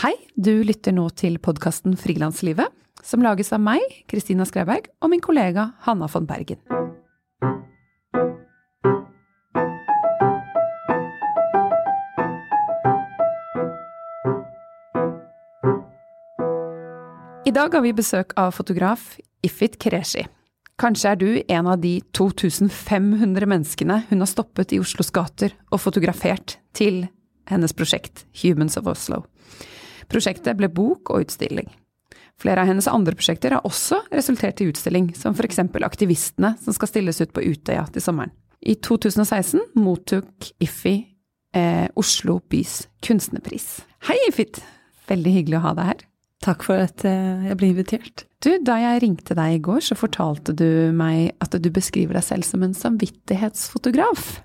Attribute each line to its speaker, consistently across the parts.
Speaker 1: Hei, du lytter nå til podkasten Frilanslivet, som lages av meg, Kristina Skreiberg, og min kollega Hanna von Bergen. I dag har vi besøk av fotograf Ifit Kreshi. Kanskje er du en av de 2500 menneskene hun har stoppet i Oslos gater og fotografert til hennes prosjekt Humans of Oslo. Prosjektet ble bok og utstilling. Flere av hennes andre prosjekter har også resultert i utstilling, som eksempel Aktivistene, som skal stilles ut på Utøya til sommeren. I 2016 mottok Iffi eh, Oslo bys kunstnerpris. Hei, Ifit! Veldig hyggelig å ha deg her.
Speaker 2: Takk for at eh, jeg ble invitert.
Speaker 1: Du, da jeg ringte deg i går, så fortalte du meg at du beskriver deg selv som en samvittighetsfotograf.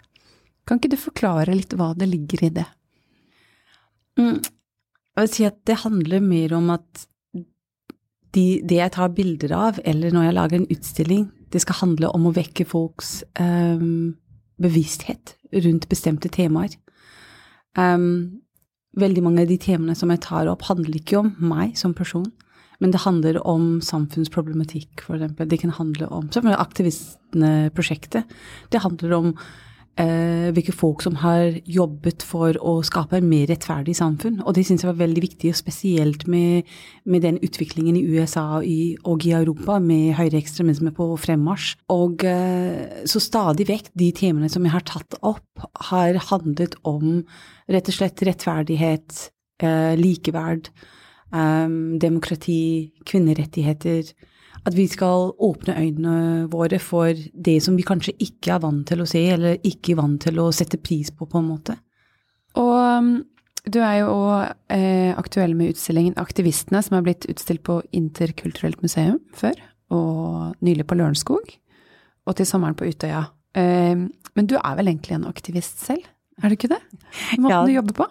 Speaker 1: Kan ikke du forklare litt hva det ligger i det?
Speaker 2: Mm. Jeg vil si at det handler mer om at de, det jeg tar bilder av, eller når jeg lager en utstilling, det skal handle om å vekke folks um, bevissthet rundt bestemte temaer. Um, veldig mange av de temaene som jeg tar opp, handler ikke om meg som person, men det handler om samfunnsproblematikk, eksempel. Det kan handle om Aktivistene-prosjektet. Det handler om eh, hvilke folk som har jobbet for å skape et mer rettferdig samfunn. Og det syns jeg var veldig viktig, og spesielt med, med den utviklingen i USA og i, og i Europa med høyreekstremisme på fremmarsj. Og eh, så stadig vekk, de temaene som jeg har tatt opp, har handlet om rett og slett rettferdighet, eh, likeverd, eh, demokrati, kvinnerettigheter at vi skal åpne øynene våre for det som vi kanskje ikke er vant til å se, eller ikke er vant til å sette pris på, på en måte.
Speaker 1: Og um, du er jo eh, aktuell med utstillingen Aktivistene, som har blitt utstilt på Interkulturelt museum før, og nylig på Lørenskog, og til sommeren på Utøya. Eh, men du er vel egentlig en aktivist selv? Er det ikke det? Måten ja, du jobber på?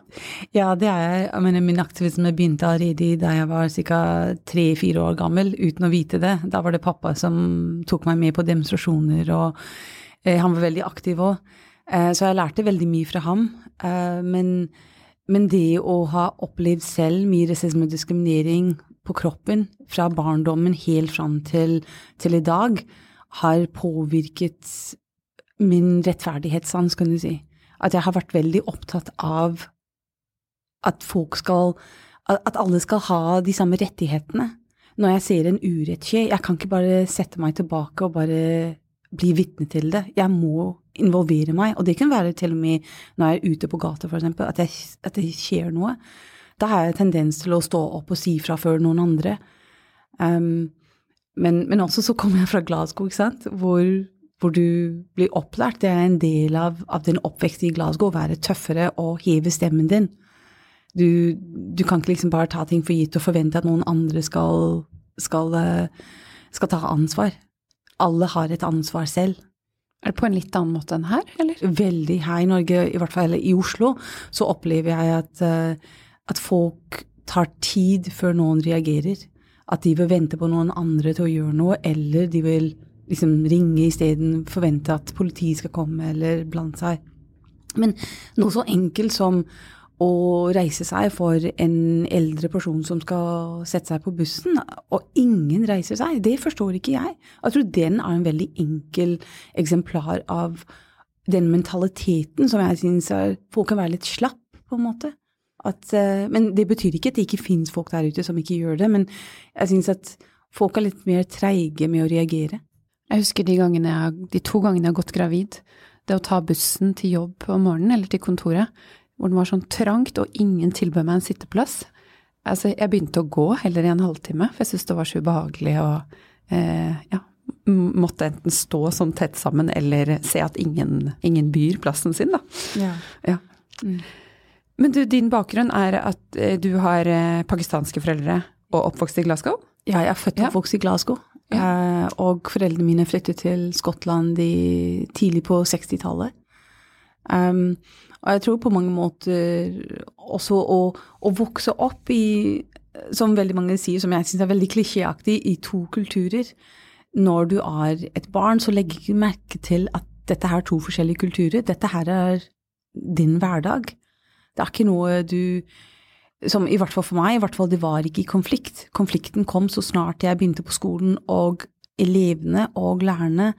Speaker 2: Ja, det er jeg. jeg mener, min aktivisme begynte allerede da jeg var ca. tre-fire år gammel, uten å vite det. Da var det pappa som tok meg med på demonstrasjoner, og eh, han var veldig aktiv òg. Eh, så jeg lærte veldig mye fra ham. Eh, men, men, det å ha opplevd selv mye rasisme og diskriminering på kroppen fra barndommen helt fram til, til i dag, har påvirket min rettferdighetssans, kan du si at jeg har vært veldig opptatt av at folk skal At alle skal ha de samme rettighetene. Når jeg ser en urett skje, jeg kan ikke bare sette meg tilbake og bare bli vitne til det. Jeg må involvere meg, og det kan være til og med når jeg er ute på gata, eksempel, at, at det skjer noe. Da har jeg tendens til å stå opp og si fra før noen andre. Um, men, men, også så kommer jeg fra Glasgow, ikke sant, hvor hvor du blir opplært. Det er en del av, av din oppvekst i Glasgow, å være tøffere og heve stemmen din. Du, du, kan ikke liksom bare ta ting for gitt og forvente at noen andre skal, skal, eh, skal ta ansvar. Alle har et ansvar selv.
Speaker 1: Er det på en litt annen måte enn her, eller?
Speaker 2: Veldig. Her i Norge, i hvert fall i Oslo, så opplever jeg at, eh, at folk tar tid før noen reagerer. At de vil vente på noen andre til å gjøre noe, eller de vil liksom ringe isteden, forvente at politiet skal komme eller blande seg. Men noe så enkelt som å reise seg for en eldre person som skal sette seg på bussen, og ingen reiser seg, det forstår ikke jeg. Jeg tror den er en veldig enkel eksemplar av den mentaliteten som jeg syns folk kan være litt slapp, på en måte. At, eh, men det betyr ikke at det ikke finnes folk der ute som ikke gjør det, men jeg syns at folk er litt mer treige med å reagere.
Speaker 1: Jeg husker de, jeg, de, to gangene jeg har gått gravid. Det å ta bussen til jobb om morgenen, eller til kontoret, hvor den var sånn trangt og ingen tilbød meg en sitteplass. Altså, jeg begynte å gå heller i en halvtime, for jeg syntes det var så ubehagelig å eh, ja, måtte enten stå sånn tett sammen eller se at ingen, ingen byr plassen sin, da. Ja. ja. Mm. Men du, din bakgrunn er at eh, du har eh, pakistanske foreldre og oppvokst i Glasgow?
Speaker 2: Ja, jeg er født og oppvokst i Glasgow. Ja. Eh, og foreldrene mine flyttet til Skottland i, tidlig på 60-tallet. Um, og jeg tror på mange måter også å, å, vokse opp i, som veldig mange sier, som jeg syns er veldig klisjéaktig, i to kulturer. Når du er et barn, så legger du ikke merke til at dette her er to forskjellige kulturer. Dette her er din hverdag. Det er ikke noe du som i hvert fall for meg, i hvert fall det var ikke i konflikt. Konflikten kom så snart jeg begynte på skolen, og elevene og lærerne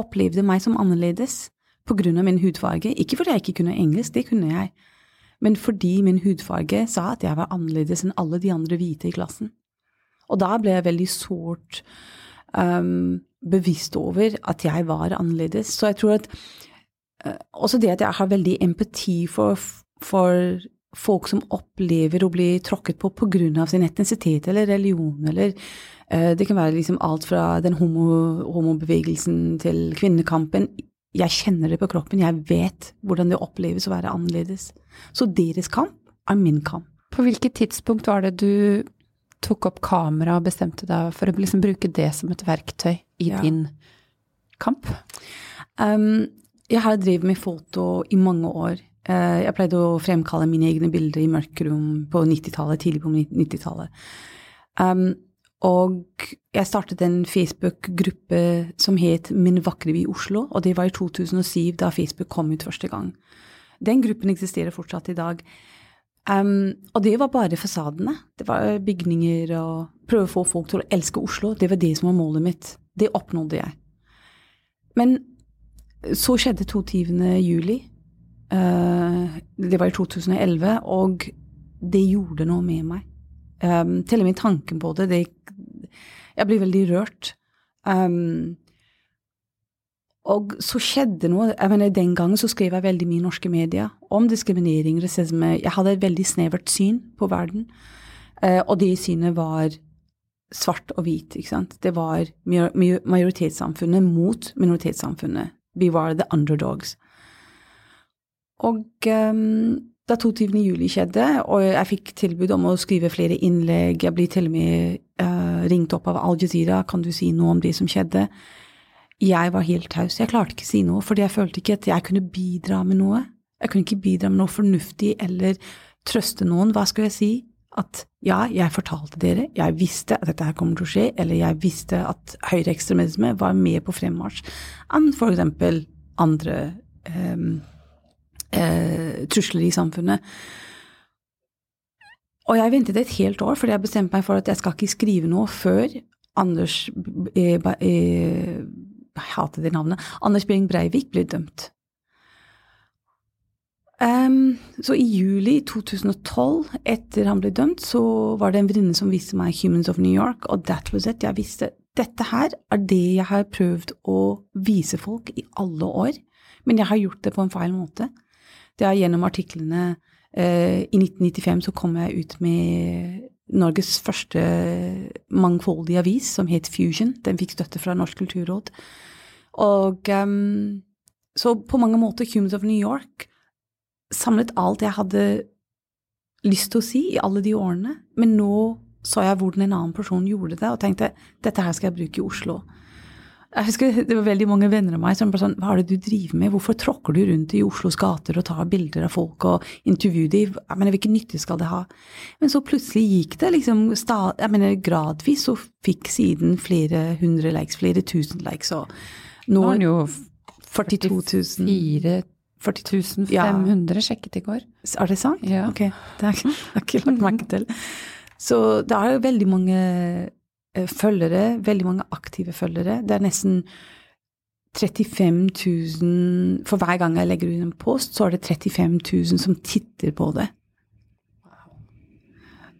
Speaker 2: opplevde meg som annerledes på grunn av min hudfarge. Ikke fordi jeg ikke kunne engelsk, det kunne jeg, men fordi min hudfarge sa at jeg var annerledes enn alle de andre hvite i klassen. Og da ble jeg veldig sårt um, bevisst over at jeg var annerledes. Så jeg tror at uh, også det at jeg har veldig empati for, for folk som opplever å bli tråkket på av sin etnisitet eller religion, eller uh, det kan være liksom alt fra den homo, homobevegelsen til kvinnekampen. Jeg kjenner det på kroppen, jeg vet hvordan det oppleves å være annerledes. Så deres kamp er min kamp.
Speaker 1: På hvilket tidspunkt var det du tok opp kamera og bestemte deg for å liksom bruke det som et verktøy i ja. din kamp?
Speaker 2: Um, jeg har drevet med foto i mange år. Uh, jeg pleide å fremkalle mine egne bilder i mørkerom på 90-tallet, tidlig på 90-tallet. Um, og jeg startet en Facebook-gruppe som het Min vakre by Oslo, og det var i 2007, da Facebook kom ut første gang. Den gruppen eksisterer fortsatt i dag. Um, og det var bare fasadene. Det var bygninger og prøve å få folk til å elske Oslo. Det var det som var målet mitt. Det oppnådde jeg. Men så skjedde 22. juli. Uh, det var i 2011, og det gjorde noe med meg. Um, til og med tanken på det, det Jeg blir veldig rørt. Um, og så skjedde noe. jeg mener Den gangen så skrev jeg veldig mye i norske medier om diskriminering, rasisme. Jeg hadde et veldig snevert syn på verden. Og det synet var svart og hvit. ikke sant? Det var majoritetssamfunnet mot minoritetssamfunnet. Vi var the underdogs. Og um, da 22. juli skjedde, og jeg fikk tilbud om å skrive flere innlegg, jeg blir til og med uh, ringt opp av Al Jazeera, kan du si noe om det som skjedde? Jeg var helt taus. Jeg klarte ikke å si noe, fordi jeg følte ikke at jeg kunne bidra med noe. Jeg kunne ikke bidra med noe fornuftig eller trøste noen. Hva skal jeg si? At ja, jeg fortalte dere, jeg visste at dette her kommer til å skje, eller jeg visste at høyreekstremisme var med på fremmarsj enn for eksempel andre um, uh, trusler i samfunnet. Og jeg ventet et helt år, fordi jeg bestemte meg for at jeg skal ikke skrive noe før Anders eh, eh, jeg hater det navnet, Anders Behring Breivik blir dømt. Um, så i juli 2012, etter han ble dømt, så var det en venninne som viste meg Humans of New York, og that was it. Jeg visste dette her er det jeg har prøvd å vise folk i alle år, men jeg har gjort det på en feil måte. Det er gjennom artiklene uh, I 1995 så kom jeg ut med Norges første mangfoldige avis, som het Fusion. Den fikk støtte fra Norsk kulturråd. Og um, så på mange måter Humans of New York samlet alt jeg hadde lyst til å si i alle de årene, men nå så jeg hvordan en annen person gjorde det, og tenkte dette her skal jeg bruke i Oslo. Jeg husker Det var veldig mange venner av meg som bare sånn Hva er det du driver med? Hvorfor tråkker du rundt i Oslos gater og tar bilder av folk og intervjuer dem? Jeg mener, Hvilken nytte skal det ha? Men så plutselig gikk det liksom Jeg mener, gradvis så fikk siden flere hundre likes, flere tusen likes. og
Speaker 1: nå er den jo 42 000. 40 500 ja. sjekket i går.
Speaker 2: Er det sant?
Speaker 1: Ja.
Speaker 2: Ok, det har jeg ikke lagt merke til. Så det er jo veldig mange følgere, veldig mange aktive følgere. Det er nesten 35 000 For hver gang jeg legger ut en post, så er det 35 000 som titter på det.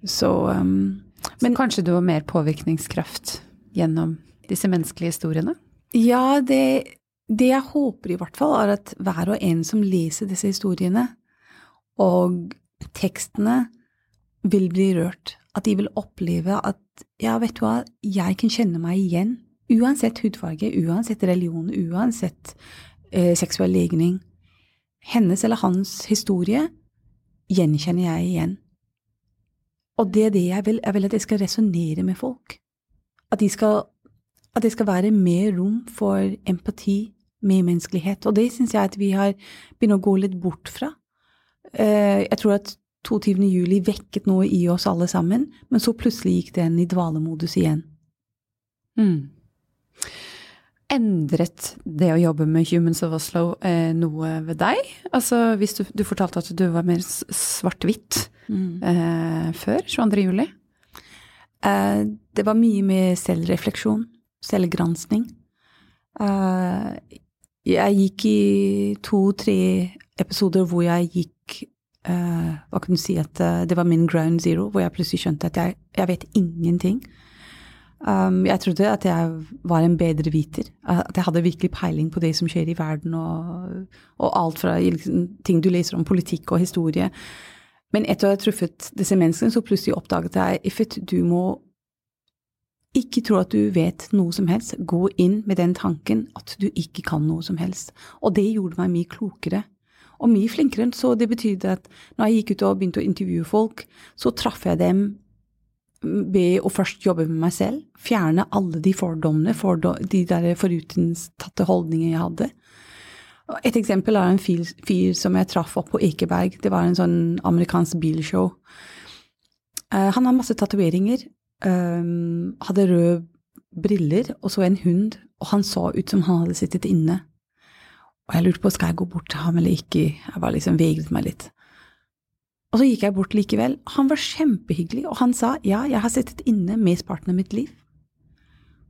Speaker 2: Så um,
Speaker 1: Men så kanskje du har mer påvirkningskraft gjennom disse menneskelige historiene?
Speaker 2: Ja, det, det jeg håper i hvert fall, er at hver og en som leser disse historiene, og tekstene, vil bli rørt. At de vil oppleve at ja, vet du hva, jeg kan kjenne meg igjen. Uansett hudfarge, uansett religion, uansett eh, seksuell legning. Hennes eller hans historie gjenkjenner jeg igjen. Og det er det jeg vil. Jeg vil at jeg skal resonnere med folk. At de skal at det skal være mer rom for empati, medmenneskelighet. Og det syns jeg at vi har begynt å gå litt bort fra. Eh, jeg tror at 22. juli vekket noe i oss alle sammen, men så plutselig gikk den i dvalemodus igjen.
Speaker 1: Mm. Endret det å jobbe med Humans of Oslo eh, noe ved deg? Altså hvis du, du fortalte at du var mer svart-hvitt mm. eh, før 22. juli?
Speaker 2: Eh, det var mye med selvrefleksjon, selvgransking. Eh, jeg gikk i to-tre episoder hvor jeg gikk uh, Hva kan du si at uh, det var min ground zero, hvor jeg plutselig skjønte at jeg, jeg vet ingenting. Um, jeg trodde at jeg var en bedre viter. At jeg hadde virkelig peiling på det som skjer i verden, og, og alt fra liksom, ting du leser om politikk og historie. Men etter å ha truffet disse menneskene, så plutselig oppdaget jeg Ifet, du må ikke tro at du vet noe som helst. Gå inn med den tanken at du ikke kan noe som helst. Og det gjorde meg mye klokere og mye flinkere. Så det betydde at når jeg gikk ut og begynte å intervjue folk, så traff jeg dem ved å først jobbe med meg selv, fjerne alle de fordommene, fordom, de der forutinntatte holdningene jeg hadde. Et eksempel er en fyr, fyr som jeg traff opp på Ekeberg. Det var en sånn amerikansk bilshow. Uh, han har masse tatoveringer, um, hadde røde briller og så en hund, og han så ut som han hadde sittet inne. Og jeg lurte på skal jeg gå bort til ham eller ikke. Jeg bare liksom vegret meg litt. Og så gikk jeg bort likevel. Han var kjempehyggelig, og han sa ja, jeg har sittet inne mesteparten av mitt liv.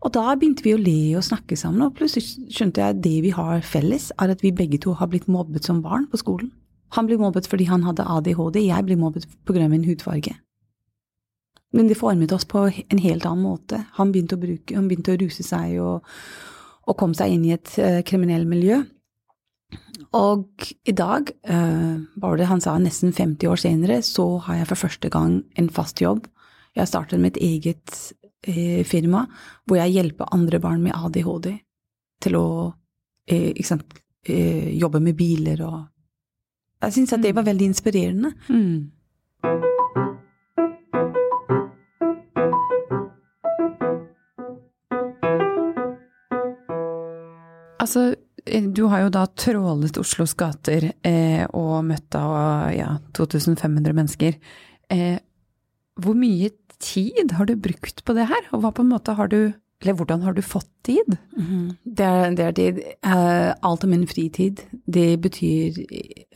Speaker 2: Og da begynte vi å le og snakke sammen, og plutselig skjønte jeg at det vi har felles, er at vi begge to har blitt mobbet som barn på skolen. Han ble mobbet fordi han hadde ADHD, jeg ble mobbet av min hudfarge. Men det formet oss på en helt annen måte. Han begynte å, bruke, han begynte å ruse seg og, og kom seg inn i et uh, kriminelt miljø. Og i dag, uh, bare det han sa nesten 50 år senere, så har jeg for første gang en fast jobb. Jeg startet mitt eget uh, firma hvor jeg hjelper andre barn med ADHD til å uh, sant, jobbe med biler og Jeg syns at det var veldig inspirerende. Mm.
Speaker 1: Altså, Eh, du har jo da trålet Oslos gater eh, og møtt da ja, 2500 mennesker. Eh, hvor mye tid har du brukt på det her, og hva på en måte har du eller hvordan har du fått tid?
Speaker 2: Mm. Det, er, det er tid. Uh, alt av min fritid. Det betyr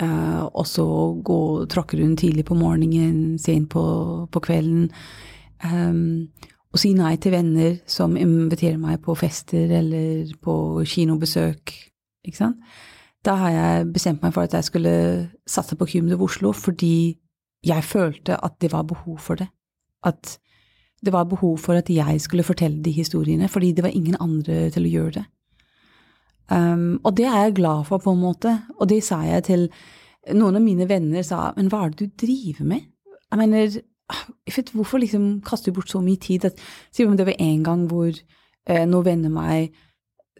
Speaker 2: uh, også å gå tråkke rundt tidlig på morgenen, sent på, på kvelden. Um, og si nei til venner som inviterer meg på fester eller på kinobesøk. Ikke sant? Da har jeg bestemt meg for at jeg skulle satse på Kymde Oslo fordi jeg følte at det var behov for det. At det var behov for at jeg skulle fortelle de historiene, fordi det var ingen andre til å gjøre det. Um, og det er jeg glad for, på en måte. Og det sa jeg til noen av mine venner. sa, Men hva er det du driver med? Jeg mener, vet, hvorfor liksom kaster du bort så mye tid? At, det var en gang hvor eh, noen venner meg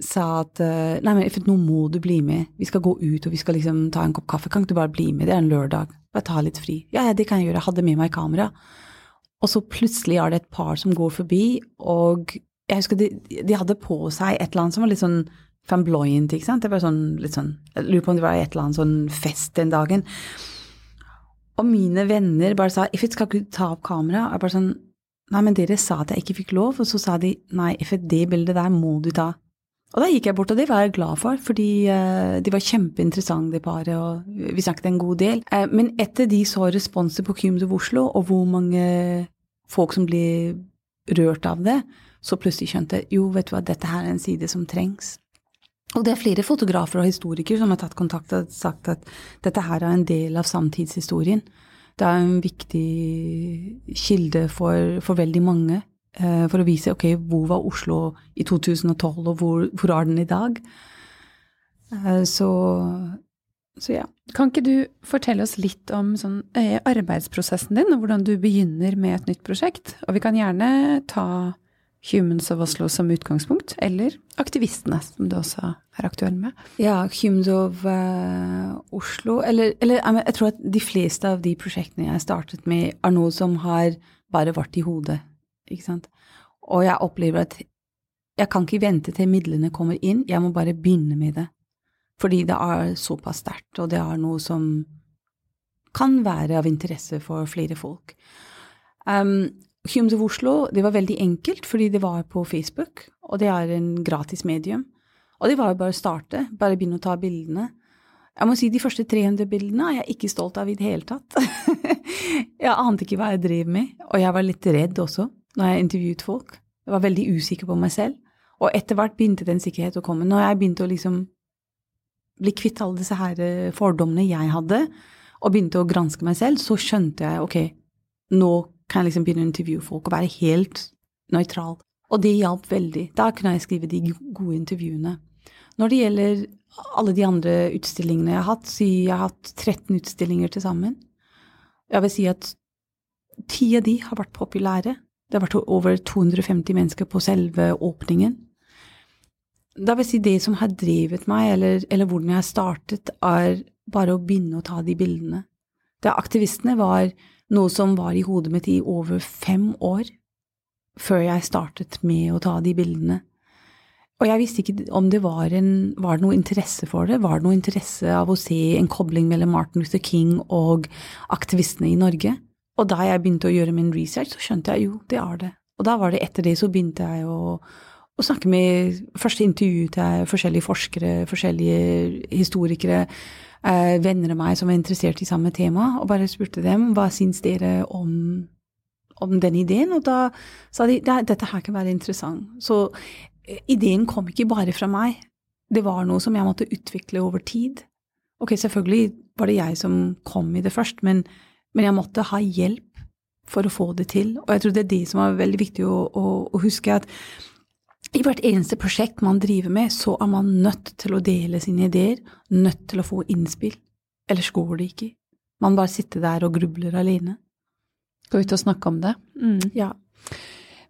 Speaker 2: sa at eh, nei, men nå må du bli med, vi skal gå ut og vi skal liksom ta en kopp kaffe, kan ikke du bare bli med, det er en lørdag, bare ta litt fri. Ja, ja, det kan jeg gjøre, jeg hadde med meg kamera. Og så plutselig er det et par som går forbi, og jeg husker de, de hadde på seg et eller annet som var litt sånn flamboyant, ikke sant, det var sånn litt sånn, jeg lurer på om det var et eller annet sånn fest den dagen. Og mine venner bare sa Ifit, skal ikke du ta opp kamera? Jeg bare sånn Nei, men dere sa at jeg ikke fikk lov, og så sa de nei, Ifit, det bildet der må du ta. Og da gikk jeg bort, og det var jeg glad for, fordi uh, de var kjempeinteressante, det paret, og vi snakket en god del. Uh, men etter de så responser på Kyms of Oslo, og hvor mange folk som blir rørt av det, så plutselig skjønte jeg jo, vet du hva, dette her er en side som trengs. Og det er flere fotografer og historikere som har tatt kontakt og sagt at dette her er en del av samtidshistorien. Det er en viktig kilde for, for veldig mange. Eh, for å vise ok, hvor var Oslo i 2012, og hvor, hvor er den i dag? Eh, så, så, ja.
Speaker 1: Kan ikke du fortelle oss litt om sånn, eh, arbeidsprosessen din, og hvordan du begynner med et nytt prosjekt? Og vi kan gjerne ta Humans of Oslo som utgangspunkt, eller aktivistene, som du også er aktuell med.
Speaker 2: Ja, Humans of uh, Oslo Eller, eller jeg tror at de fleste av de prosjektene jeg startet med, er noe som har bare vært i hodet ikke sant. Og jeg opplever at jeg kan ikke vente til midlene kommer inn, jeg må bare begynne med det. Fordi det er såpass sterkt, og det er noe som kan være av interesse for flere folk. Um, Humans of Oslo det var veldig enkelt, fordi det var på Facebook, og det er en gratis medium. Og det var jo bare å starte, bare begynne å ta bildene. Jeg må si de første 300 bildene er jeg ikke stolt av i det hele tatt. jeg ante ikke hva jeg drev med, og jeg var litt redd også når jeg intervjuet folk. Jeg var veldig usikker på meg selv. Og etter hvert begynte den sikkerheten å komme. Når jeg begynte å liksom bli kvitt alle disse her eh, fordommene jeg hadde, og begynte å granske meg selv, så skjønte jeg ok, nå kan jeg liksom begynne å intervjue folk og være helt nøytral. Og det hjalp veldig. Da kunne jeg skrive de gode intervjuene. Når det gjelder alle de andre utstillingene jeg har hatt, så jeg har hatt 13 utstillinger til sammen. Jeg vil si at ti av de har vært populære. Det har vært over 250 mennesker på selve åpningen. Da vil si det som har drevet meg, eller, eller hvordan jeg har startet, er bare å begynne å ta de bildene. Det aktivistene var noe som var i hodet mitt i over fem år før jeg startet med å ta de bildene. Og jeg visste ikke om det var, en, var det noe interesse for det. Var det noe interesse av å se en kobling mellom Martin Luther King og aktivistene i Norge? Og da jeg begynte å gjøre min research, så skjønte jeg jo, det er det. Og da var det etter det så begynte jeg å, å snakke med Først intervjuet jeg forskjellige forskere, forskjellige historikere, eh, venner av meg som var interessert i samme tema, og bare spurte dem hva syns dere om, om den ideen, og da sa de dette her kan være interessant. Så ideen kom ikke bare fra meg. Det var noe som jeg måtte utvikle over tid. Ok, selvfølgelig var det jeg som kom i det først, men, men jeg måtte ha hjelp for å få det til. Og jeg tror det er det som er veldig viktig å, å, å huske, at i hvert eneste prosjekt man driver med, så er man nødt til å dele sine ideer, nødt til å få innspill. Ellers går det ikke. Man bare sitter der og grubler alene.
Speaker 1: Gå ut og snakke om det.
Speaker 2: Mm. Ja.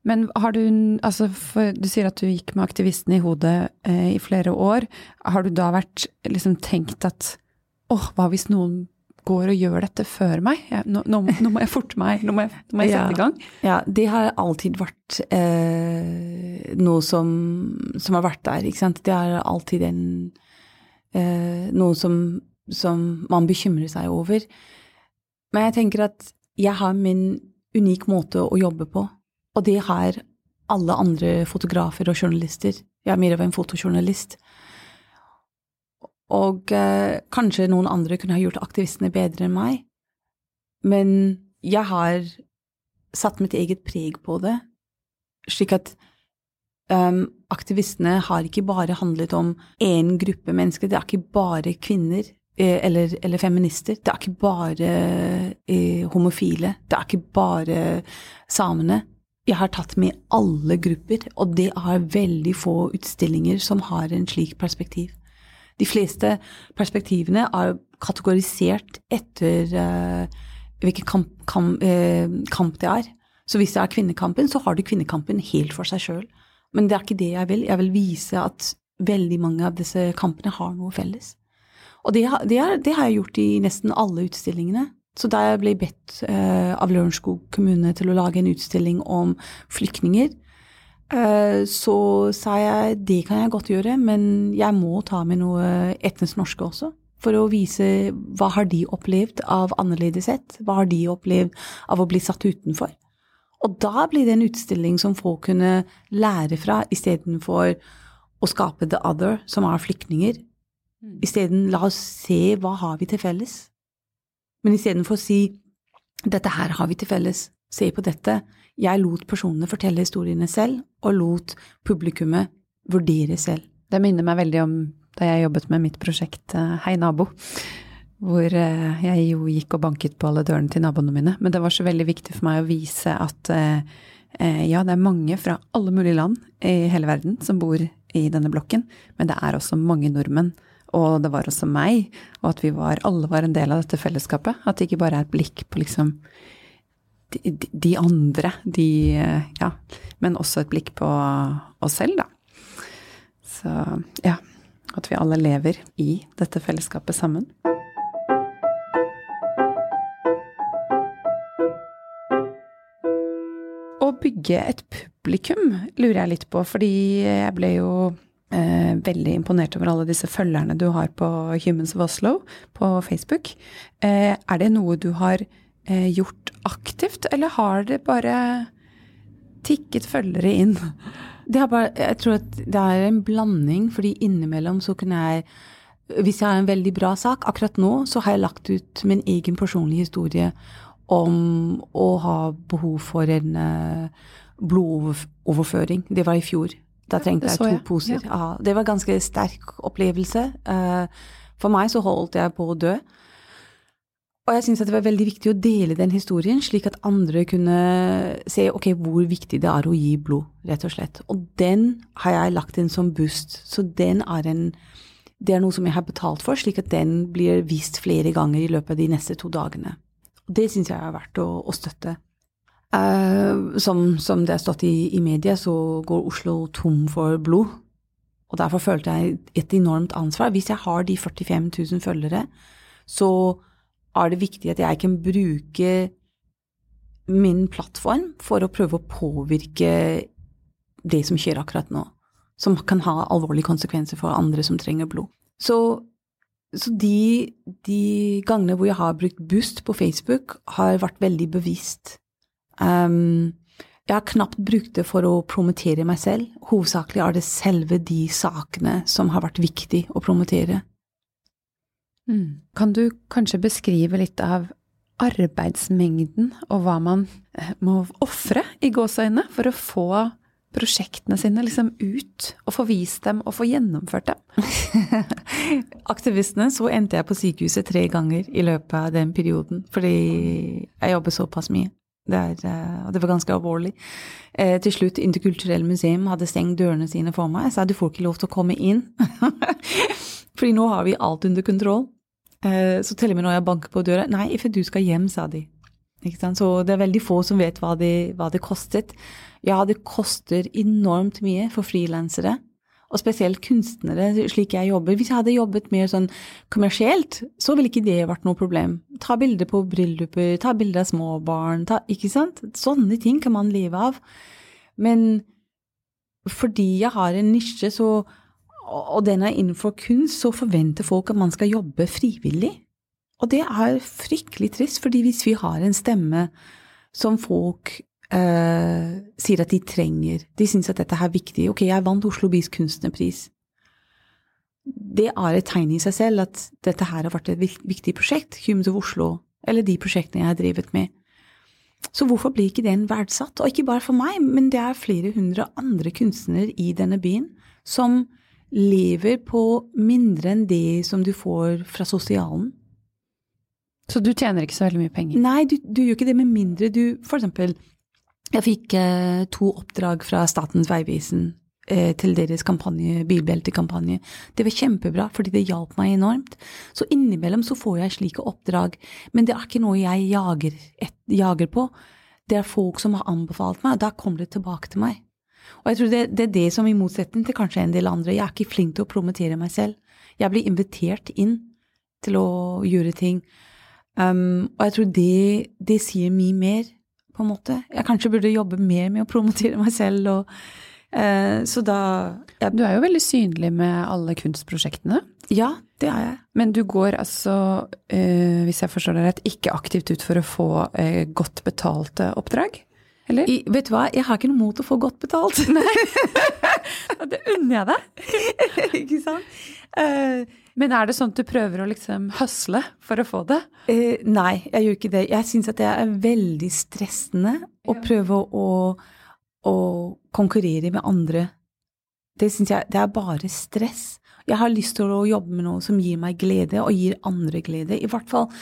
Speaker 1: Men har du Altså, du sier at du gikk med aktivistene i hodet eh, i flere år. Har du da vært liksom tenkt at åh, hva hvis noen går og gjør dette før meg? Jeg, nå, nå, nå, må jeg forte meg, nå må jeg, nå må jeg sette i gang.
Speaker 2: Ja, det har alltid vært eh, noe som, som, har vært der, ikke sant. Det er alltid en eh, Noe som, som man bekymrer seg over. Men jeg tenker at jeg har min unik måte å jobbe på. Og det har alle andre fotografer og journalister. Jeg er mer av en fotojournalist. Og eh, kanskje noen andre kunne ha gjort aktivistene bedre enn meg, men jeg har satt mitt eget preg på det, slik at um, aktivistene har ikke bare handlet om én gruppe mennesker, det er ikke bare kvinner eh, eller, eller, feminister, det er ikke bare eh, homofile, det er ikke bare samene. Jeg har tatt med alle grupper, og det er veldig få utstillinger som har en slik perspektiv. De fleste perspektivene er kategorisert etter uh, hvilken kamp, kamp, uh, kamp, det er. Så hvis det er kvinnekampen, så har du kvinnekampen helt for seg sjøl. Men det er ikke det jeg vil. Jeg vil vise at veldig mange av disse kampene har noe felles. Og det, det, er, det har jeg gjort i nesten alle utstillingene. Så da jeg ble bedt uh, av Lørenskog kommune til å lage en utstilling om flyktninger, eh, så sa jeg det kan jeg godt gjøre, men jeg må ta med noe etnisk norske også. For å vise hva har de opplevd av annerledeshet, hva har de opplevd av å bli satt utenfor. Og da blir det en utstilling som folk kunne lære fra, istedenfor å skape the other, som er flyktninger. Mm. Isteden la oss se hva har vi til felles. Men istedenfor å si dette her har vi til felles, se på dette, jeg lot personene fortelle historiene selv, og lot publikummet vurdere selv.
Speaker 1: Det minner meg veldig om da jeg jobbet med mitt prosjekt eh, Hei nabo, hvor eh, jeg jo gikk og banket på alle dørene til naboene mine. Men det var så veldig viktig for meg å vise at eh, ja, det er mange fra alle mulige land i hele verden som bor i denne blokken, men det er også mange nordmenn og det var også meg, og at vi var, alle var en del av dette fellesskapet. At det ikke bare er et blikk på liksom de, de andre, de Ja, men også et blikk på oss selv, da. Så ja, at vi alle lever i dette fellesskapet sammen. Å bygge et publikum lurer jeg litt på, fordi jeg ble jo eh, veldig imponert over alle disse følgerne du har på Humans of Oslo på Facebook. Eh, er det noe du har eh, gjort aktivt, eller har det bare tikket følgere inn?
Speaker 2: Det bare, jeg tror at det er en blanding, fordi innimellom så kunne jeg Hvis jeg har en veldig bra sak Akkurat nå så har jeg lagt ut min egen personlige historie om å ha behov for en uh, blodoverføring. Det var i fjor. Da trengte jeg to jeg. poser. Ja. Det var en ganske sterk opplevelse. Uh, for meg så holdt jeg på å dø. Og jeg syns det var veldig viktig å dele den historien, slik at andre kunne se ok, hvor viktig det er å gi blod, rett og slett. Og den har jeg lagt inn som boost. Så den er en Det er noe som jeg har betalt for, slik at den blir vist flere ganger i løpet av de neste to dagene. Og det syns jeg er verdt å, å støtte. Uh, som, som, det har stått i, i media, så går Oslo tom for blod. Og derfor følte jeg et enormt ansvar. Hvis jeg har de 45 000 følgere, så er det viktig at jeg kan bruke min plattform for å prøve å påvirke det som skjer akkurat nå. Som kan ha alvorlige konsekvenser for andre som trenger blod. Så, så de, de, gangene hvor jeg har brukt Boost på Facebook, har vært veldig bevisst. Um, jeg har knapt brukt det for å promotere meg selv. Hovedsakelig er det selve de sakene som har vært viktig å promotere.
Speaker 1: Mm. Kan du kanskje beskrive litt av arbeidsmengden og hva man eh, må ofre i gåseøynene for å få prosjektene sine liksom ut, og få vist dem og få gjennomført dem?
Speaker 2: Aktivistene, så endte jeg på sykehuset tre ganger i løpet av den perioden, fordi jeg jobber såpass mye. Det, er, eh, det var ganske alvorlig. Eh, til slutt, Interkulturell museum hadde stengt dørene sine for meg. Jeg sa du får ikke lov til å komme inn. Fordi nå har vi alt under kontroll. Eh, så til og med når jeg banker på døra Nei, for du skal hjem, sa de. Så det er veldig få som vet hva det, hva det kostet. Ja, det koster enormt mye for frilansere, og spesielt kunstnere, slik jeg jobber. Hvis jeg hadde jobbet mer sånn kommersielt, så ville ikke det vært noe problem. Ta bilder på brylluper, ta bilder av små barn, ta, ikke sant? Sånne ting kan man leve av. Men fordi jeg har en nisje, så og den er innenfor kunst, så forventer folk at man skal jobbe frivillig. Og det er fryktelig trist, fordi hvis vi har en stemme som folk eh, sier at de trenger, de syns at dette er viktig Ok, jeg vant Oslo Bys kunstnerpris. Det er et tegn i seg selv at dette her har vært et viktig prosjekt, Humans of Oslo, eller de prosjektene jeg har drevet med. Så hvorfor blir ikke den verdsatt? Og ikke bare for meg, men det er flere hundre andre kunstnere i denne byen som lever på mindre enn det som du får fra sosialen.
Speaker 1: Så du tjener ikke så veldig mye penger?
Speaker 2: Nei, du, du gjør ikke det med mindre du For eksempel, jeg fikk eh, to oppdrag fra Statens vegvesen eh, til deres kampanje, bilbeltekampanje. Det var kjempebra, fordi det hjalp meg enormt. Så innimellom så får jeg slike oppdrag, men det er ikke noe jeg jager, et, jager på. Det er folk som har anbefalt meg, og da kommer det tilbake til meg. Og jeg tror det, det, er det som, i motsetning til kanskje en del andre, jeg er ikke flink til å promotere meg selv. Jeg blir invitert inn til å gjøre ting. Um, og jeg tror det, det, sier mye mer, på en måte. Jeg kanskje burde jobbe mer med å promotere meg selv. Og, uh, så da
Speaker 1: jeg, Du er jo veldig synlig med alle kunstprosjektene.
Speaker 2: Ja, det er jeg.
Speaker 1: Men du går altså, uh, hvis jeg forstår deg rett, ikke aktivt ut for å få uh, godt betalte oppdrag?
Speaker 2: Eller? I, vet du hva, jeg har ikke noe mot å få godt betalt. Nei.
Speaker 1: det unner jeg deg.
Speaker 2: ikke sant?
Speaker 1: Uh, men er det sånn at du prøver å liksom høsle for å få det?
Speaker 2: Uh, nei, jeg gjør ikke det. Jeg syns at det er veldig stressende å prøve å, å, konkurrere med andre. Det syns jeg det er bare stress. Jeg har lyst til å jobbe med noe som gir meg glede, og gir andre glede. I hvert fall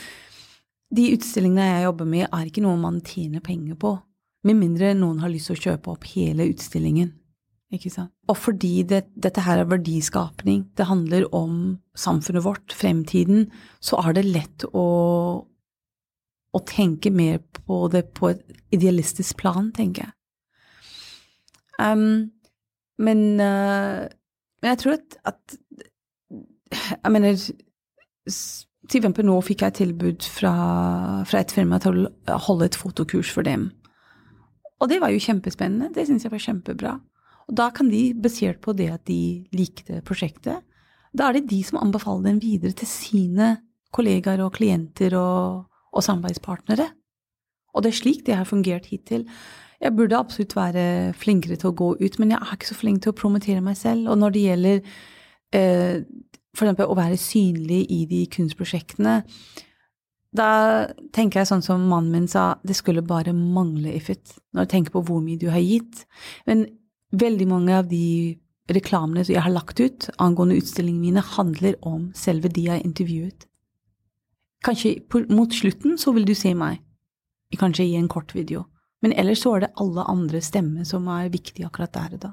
Speaker 2: de utstillingene jeg jobber med, er ikke noe man tjener penger på. Med mindre noen har lyst til å kjøpe opp hele utstillingen. Og fordi det, dette her er verdiskapning, det handler om samfunnet vårt, fremtiden, så er det lett å, å tenke mer på det på et idealistisk plan, tenker jeg. Um, men, uh, men, jeg tror at, at Jeg mener Til eksempel nå fikk jeg tilbud fra, fra et firma til å holde et fotokurs for dem. Og det var jo kjempespennende. Det syns jeg var kjempebra. Og da kan de, basert på det at de likte prosjektet, da er det de som anbefaler den videre til sine kollegaer og klienter og, og samarbeidspartnere. Og det er slik det har fungert hittil. Jeg burde absolutt være flinkere til å gå ut, men jeg er ikke så flink til å promotere meg selv. Og når det gjelder eh, f.eks. å være synlig i de kunstprosjektene, da tenker jeg sånn som mannen min sa, det skulle bare mangle Ifit, når jeg tenker på hvor mye du har gitt. Men veldig mange av de reklamene som jeg har lagt ut angående utstillingene mine, handler om selve de jeg har intervjuet. Kanskje mot slutten så vil du se meg, kanskje i en kort video. Men ellers så er det alle andre stemmer som er viktige akkurat der og da.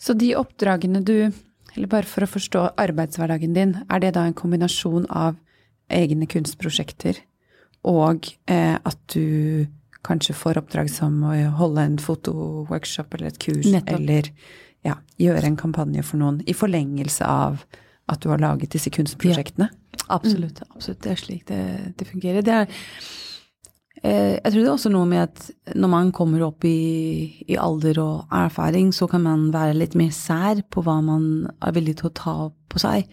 Speaker 1: Så de oppdragene du, eller bare for å forstå arbeidshverdagen din, er det da en kombinasjon av egne kunstprosjekter, og eh, at du kanskje får oppdrag som å holde en fotoworkshop eller et kurs, Nettopp. eller ja, gjøre en kampanje for noen, i forlengelse av at du har laget disse kunstprosjektene?
Speaker 2: Ja, absolutt. absolutt. Det er slik det, det fungerer. Det er, eh, jeg tror det er også noe med at når man kommer opp i, i, alder og erfaring, så kan man være litt mer sær på hva man er villig til å ta på seg.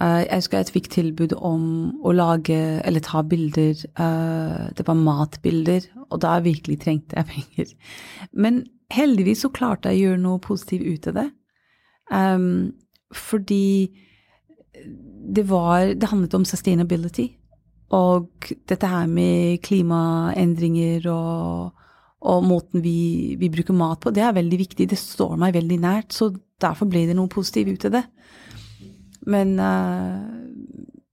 Speaker 2: Uh, jeg husker jeg fikk tilbud om å lage eller ta bilder. Uh, det var matbilder, og da virkelig trengte jeg penger. Men heldigvis så klarte jeg å gjøre noe positivt ut av det. Um, fordi det var Det handlet om sustainability. Og dette her med klimaendringer og, og måten vi, vi, bruker mat på, det er veldig viktig. Det står meg veldig nært. Så derfor ble det noe positivt ut av det. Men, uh,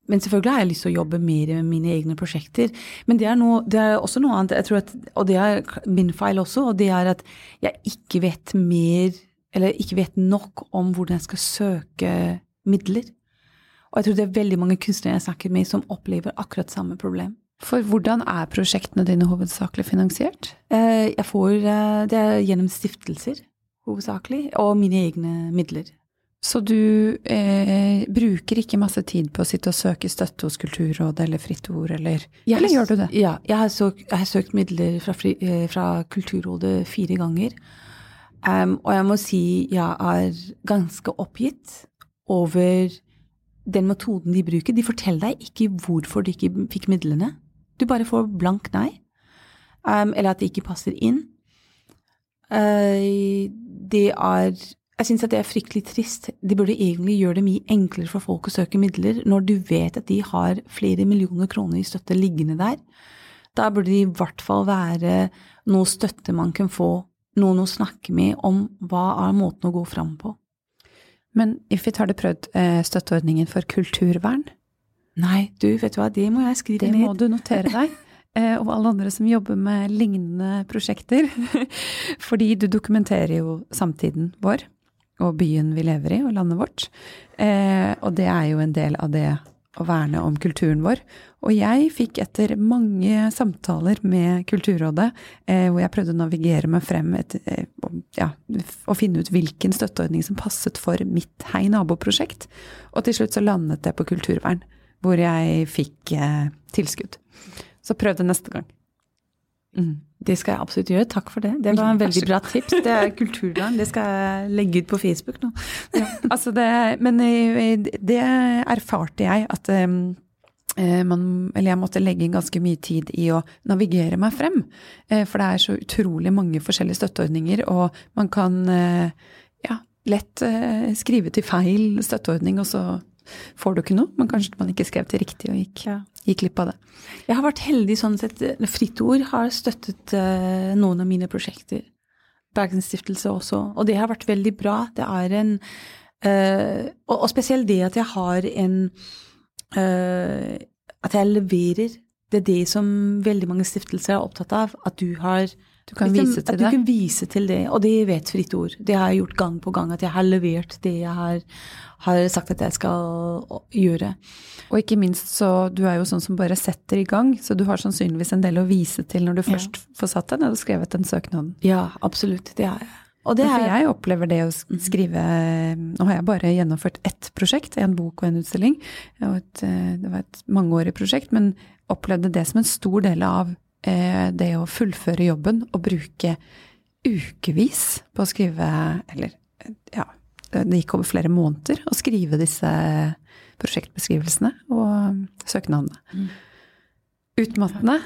Speaker 2: men, selvfølgelig har jeg lyst til å jobbe mer med mine egne prosjekter. Men det er, noe, det er også noe annet, at, og det er min feil også, og det er at jeg ikke vet mer, eller ikke vet nok om hvordan jeg skal søke midler. Og jeg tror det er veldig mange kunstnere jeg snakker med, som opplever akkurat samme problem.
Speaker 1: For hvordan er prosjektene dine hovedsakelig finansiert?
Speaker 2: Eh, jeg får eh, det gjennom stiftelser, hovedsakelig, og mine egne midler.
Speaker 1: Så du eh, bruker ikke masse tid på å sitte og søke støtte hos Kulturrådet eller Fritt Ord, eller,
Speaker 2: jeg,
Speaker 1: eller gjør du det?
Speaker 2: Ja, jeg har, søkt, jeg har søkt midler fra, fri, eh, fra, Kulturrådet fire ganger. Um, og jeg må si jeg er ganske oppgitt over den metoden de bruker. De forteller deg ikke hvorfor de ikke fikk midlene. Du bare får blank nei. Um, eller at det ikke passer inn. Uh, det er jeg syns at det er fryktelig trist. De burde egentlig gjøre det mye enklere for folk å søke midler, når du vet at de har flere millioner kroner i støtte liggende der. Da burde det i hvert fall være noe støtte man kan få, noen å snakke med om hva er måten å gå fram på.
Speaker 1: Men Ifit, har du prøvd eh, støtteordningen for kulturvern?
Speaker 2: Nei, du, vet du hva, det må jeg skrive
Speaker 1: det
Speaker 2: ned. Det
Speaker 1: må du notere deg. Eh, og alle andre som jobber med lignende prosjekter. Fordi du dokumenterer jo samtiden vår og byen vi lever i, og landet vårt. Eh, og det er jo en del av det å verne om kulturen vår. Og jeg fikk etter mange samtaler med Kulturrådet, eh, hvor jeg prøvde å navigere meg frem et, eh, ja, og finne ut hvilken støtteordning som passet for mitt Hei naboprosjekt, og til slutt så landet det på kulturvern, hvor jeg fikk eh, tilskudd. Så prøv det neste gang.
Speaker 2: Mm. Det skal jeg absolutt gjøre. Takk for det. Det var en veldig bra tips. Det er kulturvern. Det skal jeg legge ut på Facebook nå.
Speaker 1: Ja, altså det, men eh, det erfarte jeg at um, man, eller jeg måtte legge inn ganske mye tid i å navigere meg frem. For det er så utrolig mange forskjellige støtteordninger, og man kan ja, lett skrive til feil støtteordning, og så får du ikke noe. Men kanskje man ikke skrev til riktig og gikk, ja. Gikk glipp av det.
Speaker 2: Jeg har vært heldig sånn sett. Fritt Ord har støttet uh, noen av mine prosjekter. Bergensstiftelse også. Og det har vært veldig bra. Det er en uh, og, og, spesielt det at jeg har en uh, At jeg leverer. Det er det som veldig mange stiftelser er opptatt av. At du har
Speaker 1: du kan liksom, vise til
Speaker 2: at det? At du kan vise til det. Og det vet Fritt Ord. Det har jeg gjort gang på gang. At jeg har levert det jeg har, har sagt at jeg skal gjøre.
Speaker 1: Og ikke minst så, du er jo sånn som bare setter i gang, så du har sannsynligvis en del å vise til når du først ja. får satt deg ned og skrevet den søknaden.
Speaker 2: Ja, absolutt. Det har jeg.
Speaker 1: Og det For jeg opplever det å mhm. skrive Nå har jeg bare gjennomført ett prosjekt, en bok og en utstilling. Et, eh, det var et mangeårig prosjekt, men opplevde det som en stor del av det å fullføre jobben og bruke ukevis på å skrive Eller ja, det gikk over flere måneder å skrive disse prosjektbeskrivelsene og søknadene. Mm. Utmattende,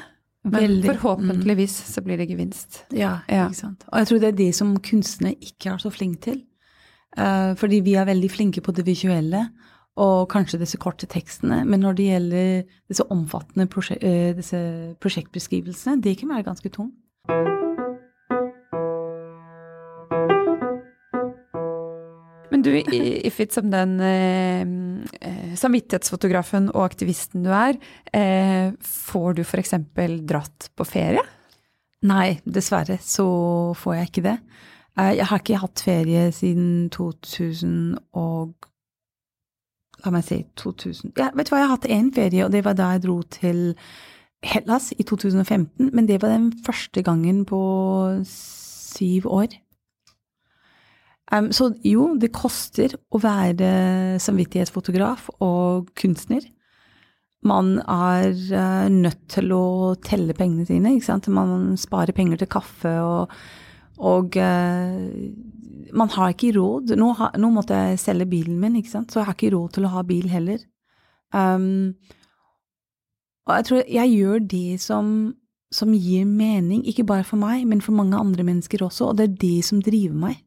Speaker 1: Men
Speaker 2: Veldig.
Speaker 1: forhåpentligvis så blir det gevinst.
Speaker 2: Ja,
Speaker 1: Ja.
Speaker 2: ikke sant. Og jeg tror det er det som kunstnere ikke er så flinke til. Eh, fordi vi er veldig flinke på det visuelle og kanskje disse korte tekstene. Men når det gjelder disse omfattende prosje eh, disse prosjektbeskrivelsene, det kan være ganske tungt.
Speaker 1: Men du, Ifit, som den eh, eh, samvittighetsfotografen og aktivisten du er, eh, får du f.eks. dratt på ferie?
Speaker 2: Nei, dessverre så får jeg ikke det. Eh, Jeg har ikke hatt ferie siden 2000 og La meg si 2000 Ja, vet du hva, jeg har hatt én ferie, og det var da jeg dro til Hellas i 2015. Men det var den første gangen på syv år. Um, så jo, det koster å være samvittighetsfotograf og kunstner. Man er uh, nødt til å telle pengene sine, ikke sant. Man sparer penger til kaffe og, og eh, man har ikke råd. Nå, ha, nå måtte jeg selge bilen min, ikke sant, så jeg har ikke råd til å ha bil heller. Um, og jeg tror jeg gjør det som, som gir mening, ikke bare for meg, men for mange andre mennesker også, og det er det som driver meg.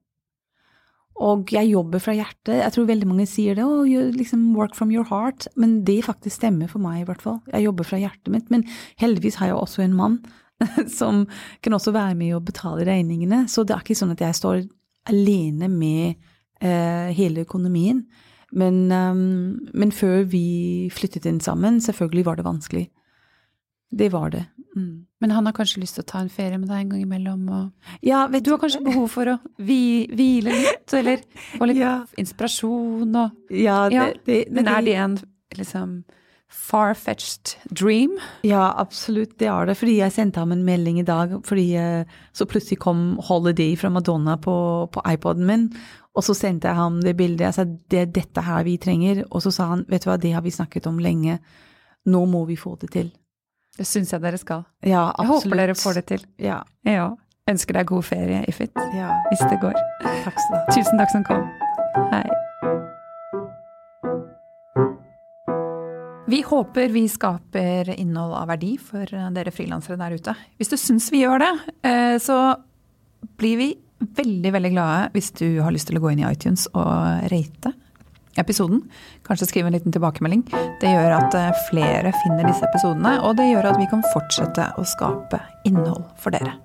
Speaker 2: Og jeg jobber fra hjertet. Jeg tror veldig mange sier det, oh, liksom work from your heart, men det faktisk stemmer for meg i hvert fall. Jeg jobber fra hjertet mitt, men heldigvis har jeg også en mann som kan også være med og betale regningene, så det er ikke sånn at jeg står alene med eh, hele økonomien. Men, um, men før vi flyttet inn sammen, selvfølgelig var det vanskelig. Det var det. Mm.
Speaker 1: Men han har kanskje lyst til å ta en ferie med deg en gang imellom?
Speaker 2: Ja, vet
Speaker 1: du har kanskje behov for å hvi, hvile litt, eller få litt
Speaker 2: Ja.
Speaker 1: inspirasjon og
Speaker 2: Ja, det,
Speaker 1: Ja,
Speaker 2: det,
Speaker 1: Men er det en liksom far-fetched dream?
Speaker 2: Ja, absolutt, det er det. Fordi jeg sendte ham en melding i dag, fordi eh, så plutselig kom 'Holiday' fra Madonna på, på iPoden min. Og så sendte jeg ham det bildet. Jeg sa det er dette her vi trenger. Og så sa han vet du hva, det har vi snakket om lenge. Nå må vi få det til.
Speaker 1: Det syns jeg dere skal.
Speaker 2: Ja, absolutt.
Speaker 1: Jeg håper dere får det til.
Speaker 2: Ja.
Speaker 1: Ja. Ønsker deg god ferie, Ifit,
Speaker 2: ja.
Speaker 1: hvis det går.
Speaker 2: Takk skal du ha.
Speaker 1: Tusen takk som kom. Hei. Vi håper vi skaper innhold av verdi for dere frilansere der ute. Hvis du syns vi gjør det, eh, så blir vi veldig, veldig glade hvis du har lyst til å gå inn i iTunes og rate episoden. Kanskje skrive en liten tilbakemelding. Det gjør at eh, flere finner disse episodene, og det gjør at vi kan fortsette å skape innhold for dere.